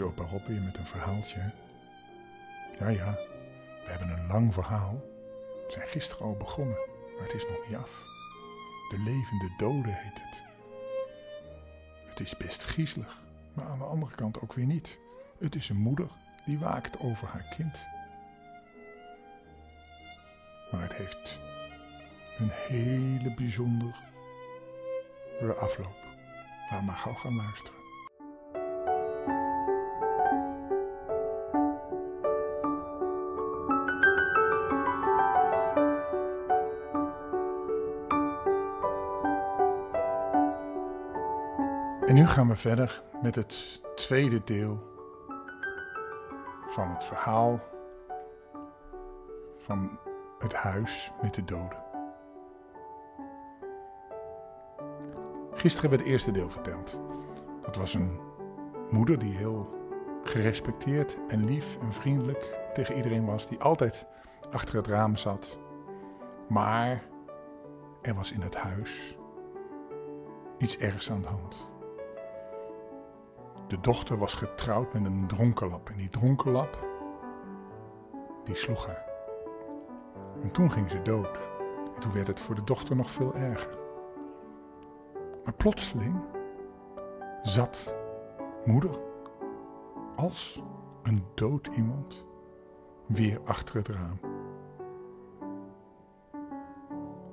Is opa met een verhaaltje. Ja, ja, we hebben een lang verhaal. We zijn gisteren al begonnen, maar het is nog niet af. De levende dode heet het. Het is best griezelig, maar aan de andere kant ook weer niet. Het is een moeder die waakt over haar kind. Maar het heeft een hele bijzondere afloop. Laat maar gauw gaan luisteren. Gaan we verder met het tweede deel van het verhaal van het huis met de doden. Gisteren hebben we het eerste deel verteld. Dat was een moeder die heel gerespecteerd en lief en vriendelijk tegen iedereen was, die altijd achter het raam zat. Maar er was in het huis iets ergs aan de hand. De dochter was getrouwd met een dronkenlap en die dronkenlap, die sloeg haar. En toen ging ze dood. En toen werd het voor de dochter nog veel erger. Maar plotseling zat moeder als een dood iemand weer achter het raam.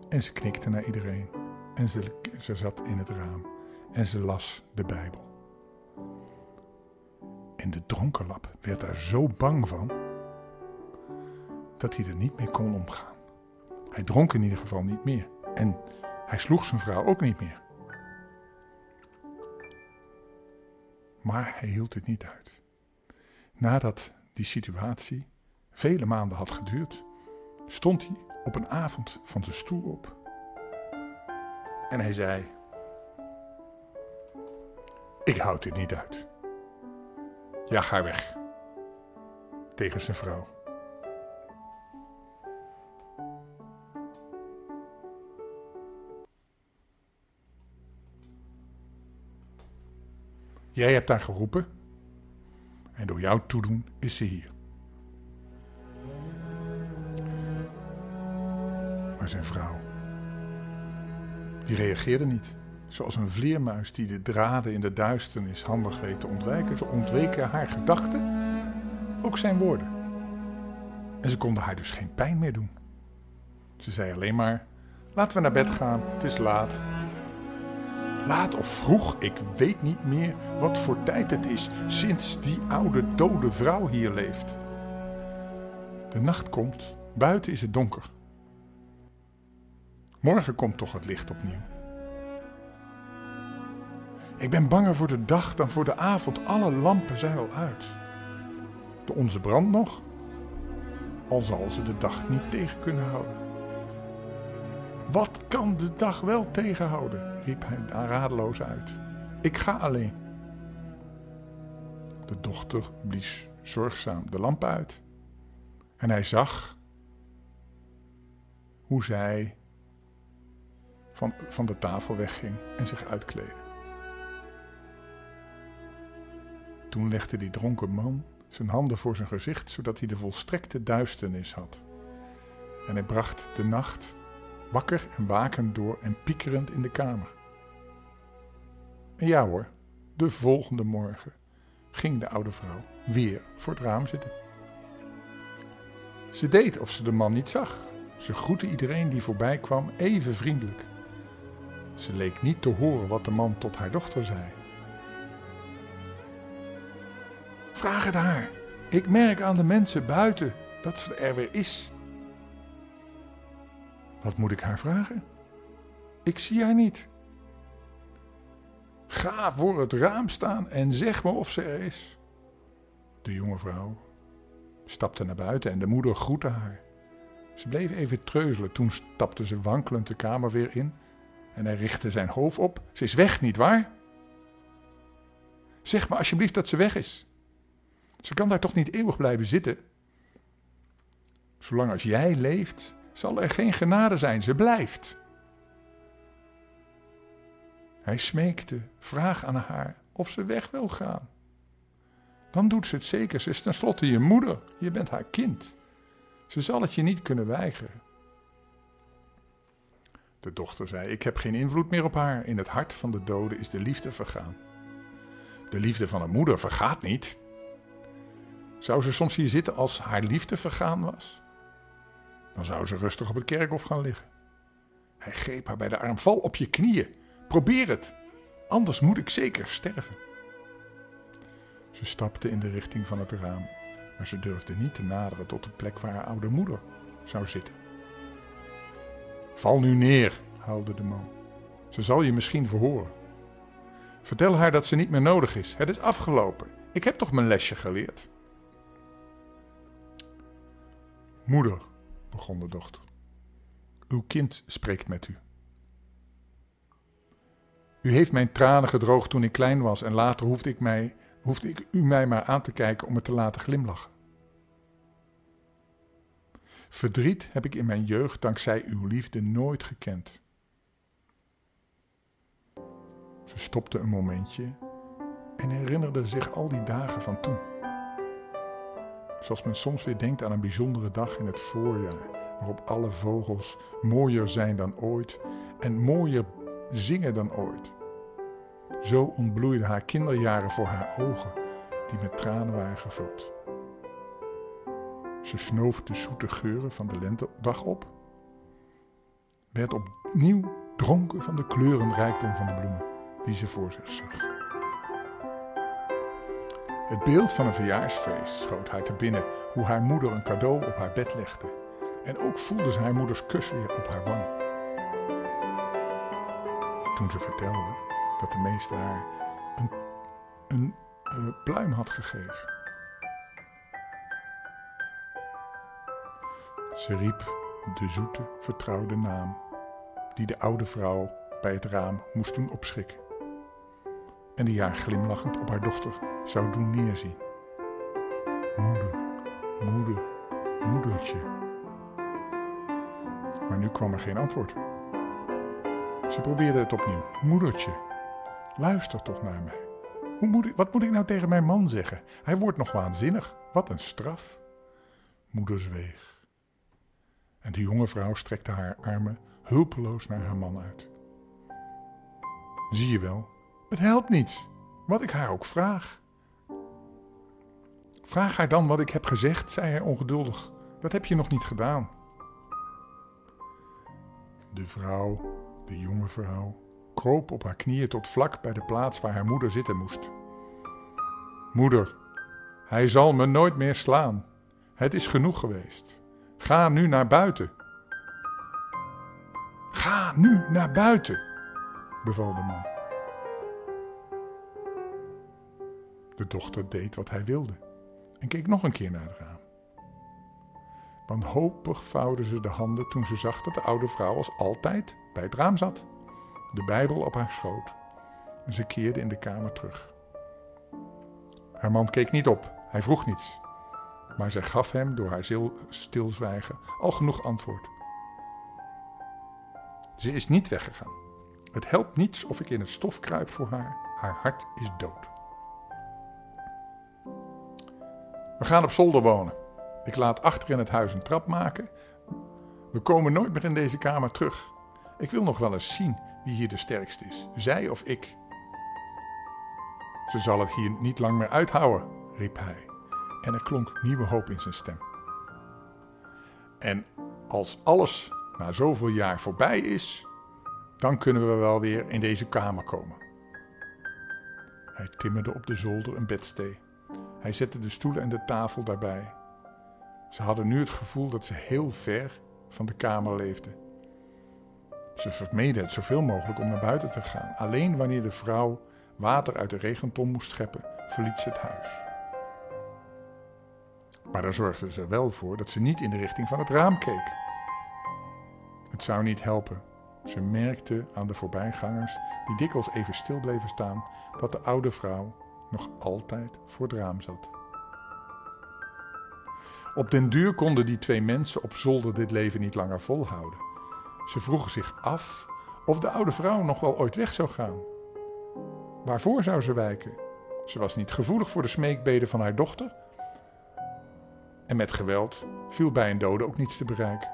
En ze knikte naar iedereen. En ze, ze zat in het raam. En ze las de Bijbel. En de dronkenlap werd daar zo bang van dat hij er niet mee kon omgaan. Hij dronk in ieder geval niet meer. En hij sloeg zijn vrouw ook niet meer. Maar hij hield het niet uit. Nadat die situatie vele maanden had geduurd, stond hij op een avond van zijn stoel op. En hij zei: Ik houd dit niet uit. Ja, ga weg. Tegen zijn vrouw. Jij hebt haar geroepen. En door jouw toedoen is ze hier. Maar zijn vrouw, die reageerde niet. Zoals een vleermuis die de draden in de duisternis handig weet te ontwijken. Zo ontweken haar gedachten, ook zijn woorden. En ze konden haar dus geen pijn meer doen. Ze zei alleen maar: Laten we naar bed gaan, het is laat. Laat of vroeg, ik weet niet meer wat voor tijd het is sinds die oude dode vrouw hier leeft. De nacht komt, buiten is het donker. Morgen komt toch het licht opnieuw. Ik ben banger voor de dag dan voor de avond. Alle lampen zijn al uit. De onze brandt nog, al zal ze de dag niet tegen kunnen houden. Wat kan de dag wel tegenhouden? riep hij radeloos uit. Ik ga alleen. De dochter blies zorgzaam de lamp uit en hij zag hoe zij van, van de tafel wegging en zich uitkleedde. Toen legde die dronken man zijn handen voor zijn gezicht, zodat hij de volstrekte duisternis had. En hij bracht de nacht wakker en wakend door en piekerend in de kamer. En ja hoor, de volgende morgen ging de oude vrouw weer voor het raam zitten. Ze deed of ze de man niet zag. Ze groette iedereen die voorbij kwam even vriendelijk. Ze leek niet te horen wat de man tot haar dochter zei. Vraag het haar. Ik merk aan de mensen buiten dat ze er weer is. Wat moet ik haar vragen? Ik zie haar niet. Ga voor het raam staan en zeg me of ze er is. De jonge vrouw stapte naar buiten en de moeder groette haar. Ze bleef even treuzelen. Toen stapte ze wankelend de kamer weer in en hij richtte zijn hoofd op. Ze is weg, nietwaar? Zeg me alsjeblieft dat ze weg is. Ze kan daar toch niet eeuwig blijven zitten? Zolang als jij leeft, zal er geen genade zijn. Ze blijft. Hij smeekte, vraag aan haar of ze weg wil gaan. Dan doet ze het zeker. Ze is tenslotte je moeder. Je bent haar kind. Ze zal het je niet kunnen weigeren. De dochter zei: Ik heb geen invloed meer op haar. In het hart van de doden is de liefde vergaan. De liefde van een moeder vergaat niet. Zou ze soms hier zitten als haar liefde vergaan was? Dan zou ze rustig op het kerkhof gaan liggen. Hij greep haar bij de arm. Val op je knieën. Probeer het. Anders moet ik zeker sterven. Ze stapte in de richting van het raam, maar ze durfde niet te naderen tot de plek waar haar oude moeder zou zitten. Val nu neer, huilde de man. Ze zal je misschien verhoren. Vertel haar dat ze niet meer nodig is. Het is afgelopen. Ik heb toch mijn lesje geleerd. Moeder, begon de dochter. Uw kind spreekt met u. U heeft mijn tranen gedroogd toen ik klein was en later hoefde ik, mij, hoefde ik u mij maar aan te kijken om me te laten glimlachen. Verdriet heb ik in mijn jeugd dankzij uw liefde nooit gekend. Ze stopte een momentje en herinnerde zich al die dagen van toen. Zoals men soms weer denkt aan een bijzondere dag in het voorjaar, waarop alle vogels mooier zijn dan ooit en mooier zingen dan ooit. Zo ontbloeiden haar kinderjaren voor haar ogen, die met tranen waren gevuld. Ze snoof de zoete geuren van de lentedag op, werd opnieuw dronken van de kleurenrijkdom van de bloemen die ze voor zich zag. Het beeld van een verjaarsfeest schoot haar te binnen hoe haar moeder een cadeau op haar bed legde. En ook voelde ze haar moeders kus weer op haar wang. Toen ze vertelde dat de meester haar een, een, een pluim had gegeven. Ze riep de zoete, vertrouwde naam die de oude vrouw bij het raam moest doen opschrikken. En die haar glimlachend op haar dochter zou doen neerzien. Moeder, moeder, moedertje. Maar nu kwam er geen antwoord. Ze probeerde het opnieuw. Moedertje, luister toch naar mij. Hoe moet ik, wat moet ik nou tegen mijn man zeggen? Hij wordt nog waanzinnig. Wat een straf. Moeder zweeg. En de jonge vrouw strekte haar armen hulpeloos naar haar man uit. Zie je wel, het helpt niets, wat ik haar ook vraag. Vraag haar dan wat ik heb gezegd, zei hij ongeduldig. Dat heb je nog niet gedaan. De vrouw, de jonge vrouw, kroop op haar knieën tot vlak bij de plaats waar haar moeder zitten moest. Moeder, hij zal me nooit meer slaan. Het is genoeg geweest. Ga nu naar buiten. Ga nu naar buiten, beval de man. De dochter deed wat hij wilde en keek nog een keer naar het raam. Wanhopig vouwde ze de handen toen ze zag dat de oude vrouw als altijd bij het raam zat, de Bijbel op haar schoot. En ze keerde in de kamer terug. Haar man keek niet op, hij vroeg niets maar zij gaf hem door haar stilzwijgen al genoeg antwoord. Ze is niet weggegaan. Het helpt niets of ik in het stof kruip voor haar. Haar hart is dood. We gaan op zolder wonen. Ik laat achter in het huis een trap maken. We komen nooit meer in deze kamer terug. Ik wil nog wel eens zien wie hier de sterkste is, zij of ik. Ze zal het hier niet lang meer uithouden, riep hij en er klonk nieuwe hoop in zijn stem. En als alles na zoveel jaar voorbij is, dan kunnen we wel weer in deze kamer komen. Hij timmerde op de zolder een bedstee. Hij zette de stoelen en de tafel daarbij. Ze hadden nu het gevoel dat ze heel ver van de kamer leefden. Ze vermeden het zoveel mogelijk om naar buiten te gaan. Alleen wanneer de vrouw water uit de regenton moest scheppen, verliet ze het huis. Maar daar zorgde ze wel voor dat ze niet in de richting van het raam keek. Het zou niet helpen. Ze merkte aan de voorbijgangers, die dikwijls even stil bleven staan, dat de oude vrouw nog altijd voor het raam zat. Op den duur konden die twee mensen op zolder dit leven niet langer volhouden. Ze vroegen zich af of de oude vrouw nog wel ooit weg zou gaan. Waarvoor zou ze wijken? Ze was niet gevoelig voor de smeekbeden van haar dochter. En met geweld viel bij een dode ook niets te bereiken.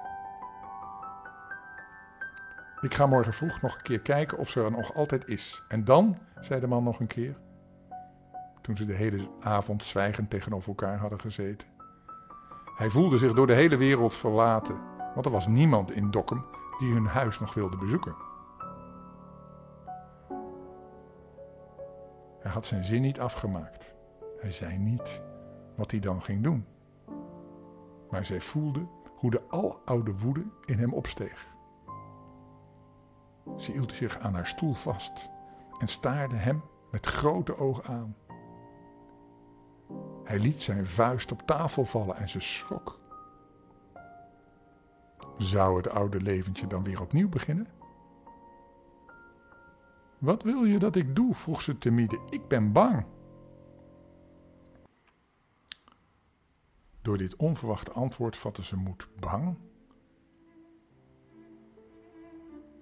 Ik ga morgen vroeg nog een keer kijken of ze er nog altijd is. En dan, zei de man nog een keer, toen ze de hele avond zwijgend tegenover elkaar hadden gezeten. Hij voelde zich door de hele wereld verlaten, want er was niemand in Dokkum die hun huis nog wilde bezoeken. Hij had zijn zin niet afgemaakt. Hij zei niet wat hij dan ging doen. Maar zij voelde hoe de aloude woede in hem opsteeg. Ze hield zich aan haar stoel vast en staarde hem met grote ogen aan. Hij liet zijn vuist op tafel vallen en ze schrok. Zou het oude leventje dan weer opnieuw beginnen? Wat wil je dat ik doe? vroeg ze timide. Ik ben bang. Door dit onverwachte antwoord vatte ze moed. Bang?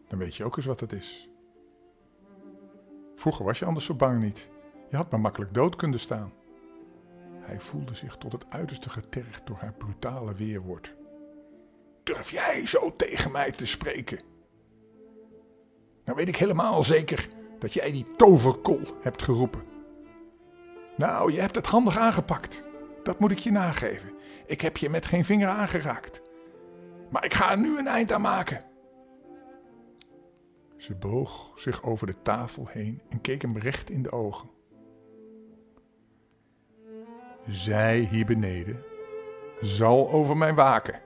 Dan weet je ook eens wat het is. Vroeger was je anders zo bang niet. Je had maar makkelijk dood kunnen staan. Hij voelde zich tot het uiterste getergd door haar brutale weerwoord. Durf jij zo tegen mij te spreken? Nou weet ik helemaal zeker dat jij die toverkol hebt geroepen. Nou, je hebt het handig aangepakt. Dat moet ik je nageven. Ik heb je met geen vinger aangeraakt. Maar ik ga er nu een eind aan maken. Ze boog zich over de tafel heen en keek hem recht in de ogen. Zij hier beneden zal over mij waken,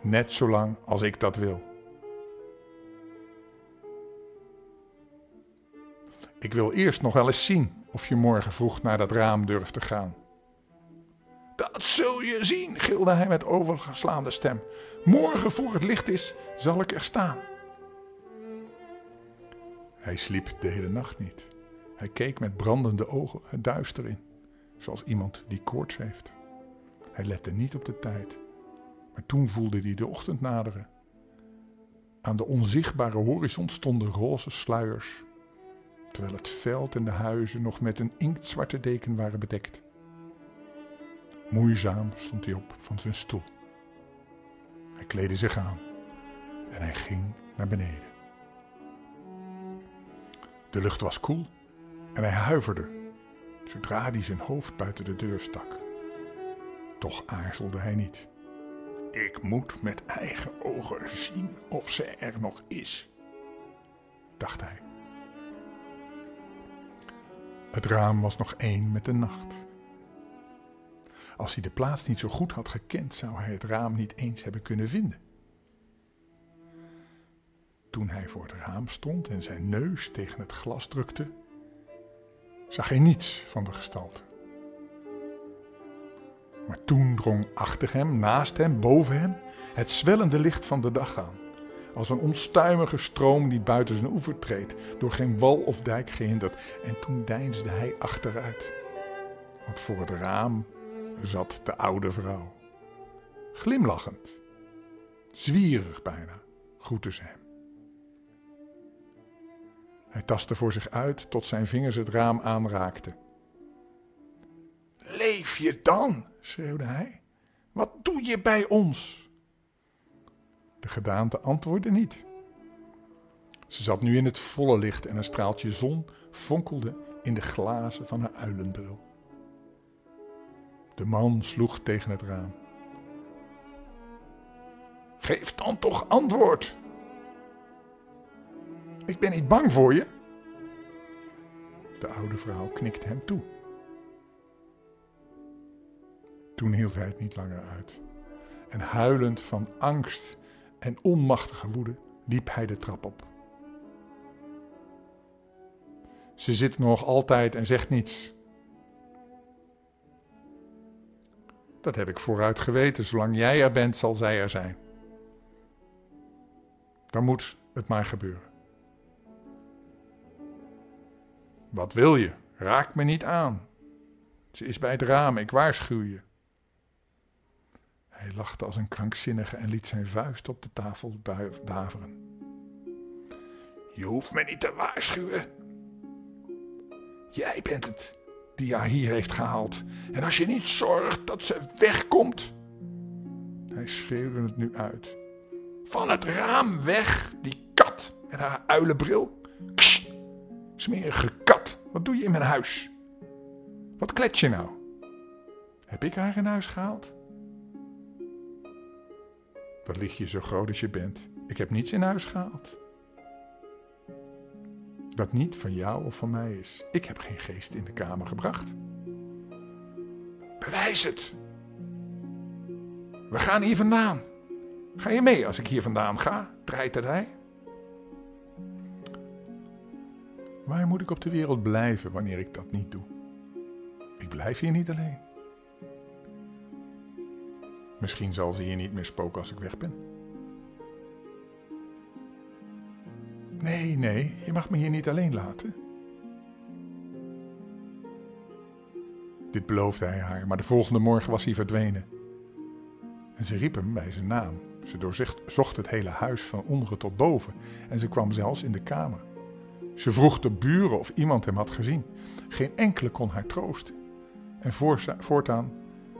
net zolang als ik dat wil. Ik wil eerst nog wel eens zien of je morgen vroeg naar dat raam durft te gaan. Dat zul je zien, gilde hij met overgeslaande stem. Morgen voor het licht is, zal ik er staan. Hij sliep de hele nacht niet. Hij keek met brandende ogen het duister in, zoals iemand die koorts heeft. Hij lette niet op de tijd, maar toen voelde hij de ochtend naderen. Aan de onzichtbare horizon stonden roze sluiers, terwijl het veld en de huizen nog met een inktzwarte deken waren bedekt. Moeizaam stond hij op van zijn stoel. Hij kleedde zich aan en hij ging naar beneden. De lucht was koel en hij huiverde zodra hij zijn hoofd buiten de deur stak. Toch aarzelde hij niet. Ik moet met eigen ogen zien of ze er nog is, dacht hij. Het raam was nog één met de nacht. Als hij de plaats niet zo goed had gekend, zou hij het raam niet eens hebben kunnen vinden. Toen hij voor het raam stond en zijn neus tegen het glas drukte, zag hij niets van de gestalte. Maar toen drong achter hem, naast hem, boven hem het zwellende licht van de dag aan. Als een onstuimige stroom die buiten zijn oever treedt, door geen wal of dijk gehinderd. En toen deinsde hij achteruit. Want voor het raam zat de oude vrouw. Glimlachend, zwierig bijna, groette ze hem. Hij tastte voor zich uit tot zijn vingers het raam aanraakten. Leef je dan? schreeuwde hij. Wat doe je bij ons? De gedaante antwoordde niet. Ze zat nu in het volle licht en een straaltje zon fonkelde in de glazen van haar uilenbril. De man sloeg tegen het raam. Geef dan toch antwoord, ik ben niet bang voor je. De oude vrouw knikte hem toe. Toen hield hij het niet langer uit. En huilend van angst en onmachtige woede liep hij de trap op. Ze zit nog altijd en zegt niets. Dat heb ik vooruit geweten. Zolang jij er bent, zal zij er zijn. Dan moet het maar gebeuren. Wat wil je? Raak me niet aan. Ze is bij het raam, ik waarschuw je. Hij lachte als een krankzinnige en liet zijn vuist op de tafel daveren. Je hoeft me niet te waarschuwen. Jij bent het die haar hier heeft gehaald. En als je niet zorgt dat ze wegkomt. Hij schreeuwde het nu uit. Van het raam weg, die kat met haar uilenbril. Kst, smerige kat, wat doe je in mijn huis? Wat klets je nou? Heb ik haar in huis gehaald? Dat ligt je zo groot als je bent. Ik heb niets in huis gehaald. Dat niet van jou of van mij is. Ik heb geen geest in de kamer gebracht. Bewijs het. We gaan hier vandaan. Ga je mee als ik hier vandaan ga? Draait hij. Waar moet ik op de wereld blijven wanneer ik dat niet doe? Ik blijf hier niet alleen. Misschien zal ze hier niet meer spoken als ik weg ben. Nee, nee, je mag me hier niet alleen laten. Dit beloofde hij haar, maar de volgende morgen was hij verdwenen. En ze riep hem bij zijn naam. Ze doorzocht het hele huis van onderen tot boven en ze kwam zelfs in de kamer. Ze vroeg de buren of iemand hem had gezien. Geen enkele kon haar troosten. En voortaan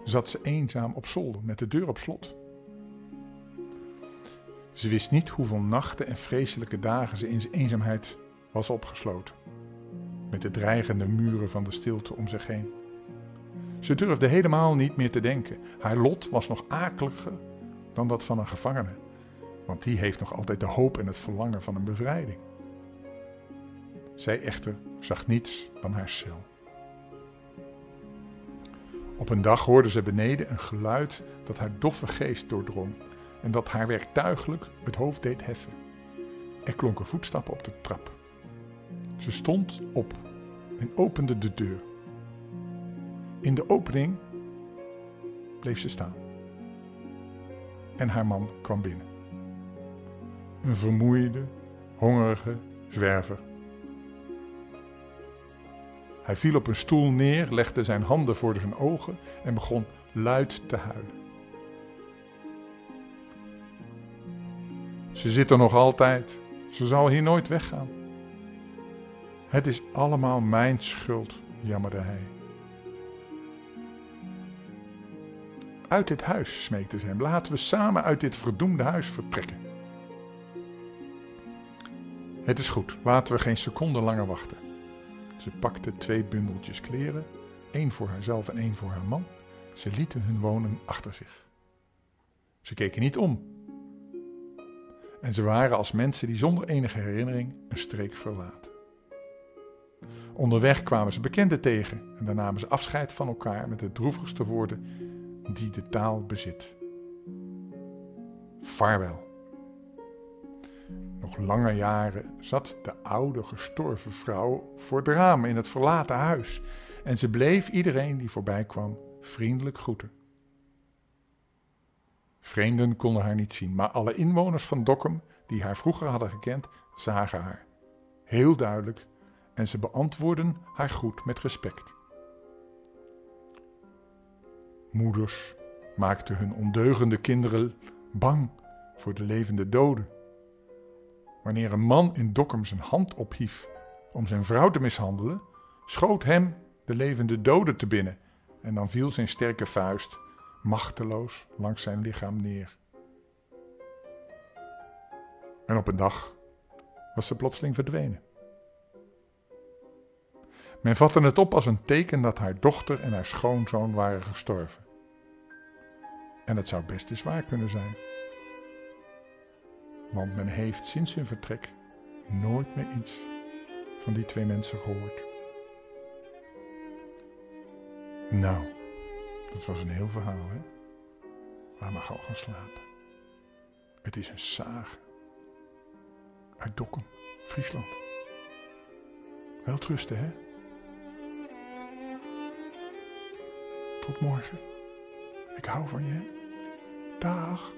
zat ze eenzaam op zolder met de deur op slot. Ze wist niet hoeveel nachten en vreselijke dagen ze in zijn eenzaamheid was opgesloten, met de dreigende muren van de stilte om zich heen. Ze durfde helemaal niet meer te denken. Haar lot was nog akeliger dan dat van een gevangene, want die heeft nog altijd de hoop en het verlangen van een bevrijding. Zij echter zag niets dan haar cel. Op een dag hoorde ze beneden een geluid dat haar doffe geest doordrong en dat haar werktuigelijk het hoofd deed heffen. Er klonken voetstappen op de trap. Ze stond op en opende de deur. In de opening bleef ze staan. En haar man kwam binnen. Een vermoeide, hongerige zwerver. Hij viel op een stoel neer, legde zijn handen voor zijn ogen en begon luid te huilen. Ze zit er nog altijd. Ze zal hier nooit weggaan. Het is allemaal mijn schuld, jammerde hij. Uit dit huis, smeekte ze hem. Laten we samen uit dit verdoemde huis vertrekken. Het is goed, laten we geen seconde langer wachten. Ze pakte twee bundeltjes kleren, één voor haarzelf en één voor haar man. Ze lieten hun wonen achter zich. Ze keken niet om en ze waren als mensen die zonder enige herinnering een streek verlaten. Onderweg kwamen ze bekenden tegen en dan namen ze afscheid van elkaar met de droevigste woorden die de taal bezit. Vaarwel. Nog lange jaren zat de oude gestorven vrouw voor het raam in het verlaten huis en ze bleef iedereen die voorbij kwam vriendelijk groeten. Vreemden konden haar niet zien, maar alle inwoners van Dokkum die haar vroeger hadden gekend, zagen haar. Heel duidelijk en ze beantwoordden haar groet met respect. Moeders maakten hun ondeugende kinderen bang voor de levende doden. Wanneer een man in Dokkum zijn hand ophief om zijn vrouw te mishandelen, schoot hem de levende dode te binnen en dan viel zijn sterke vuist machteloos langs zijn lichaam neer. En op een dag was ze plotseling verdwenen. Men vatte het op als een teken dat haar dochter en haar schoonzoon waren gestorven. En het zou best eens waar kunnen zijn. Want men heeft sinds hun vertrek nooit meer iets van die twee mensen gehoord. Nou, dat was een heel verhaal, hè? Laat maar gauw gaan slapen. Het is een zaag uit Dokkum, Friesland. Wel trusten, hè? Tot morgen. Ik hou van je. Dag.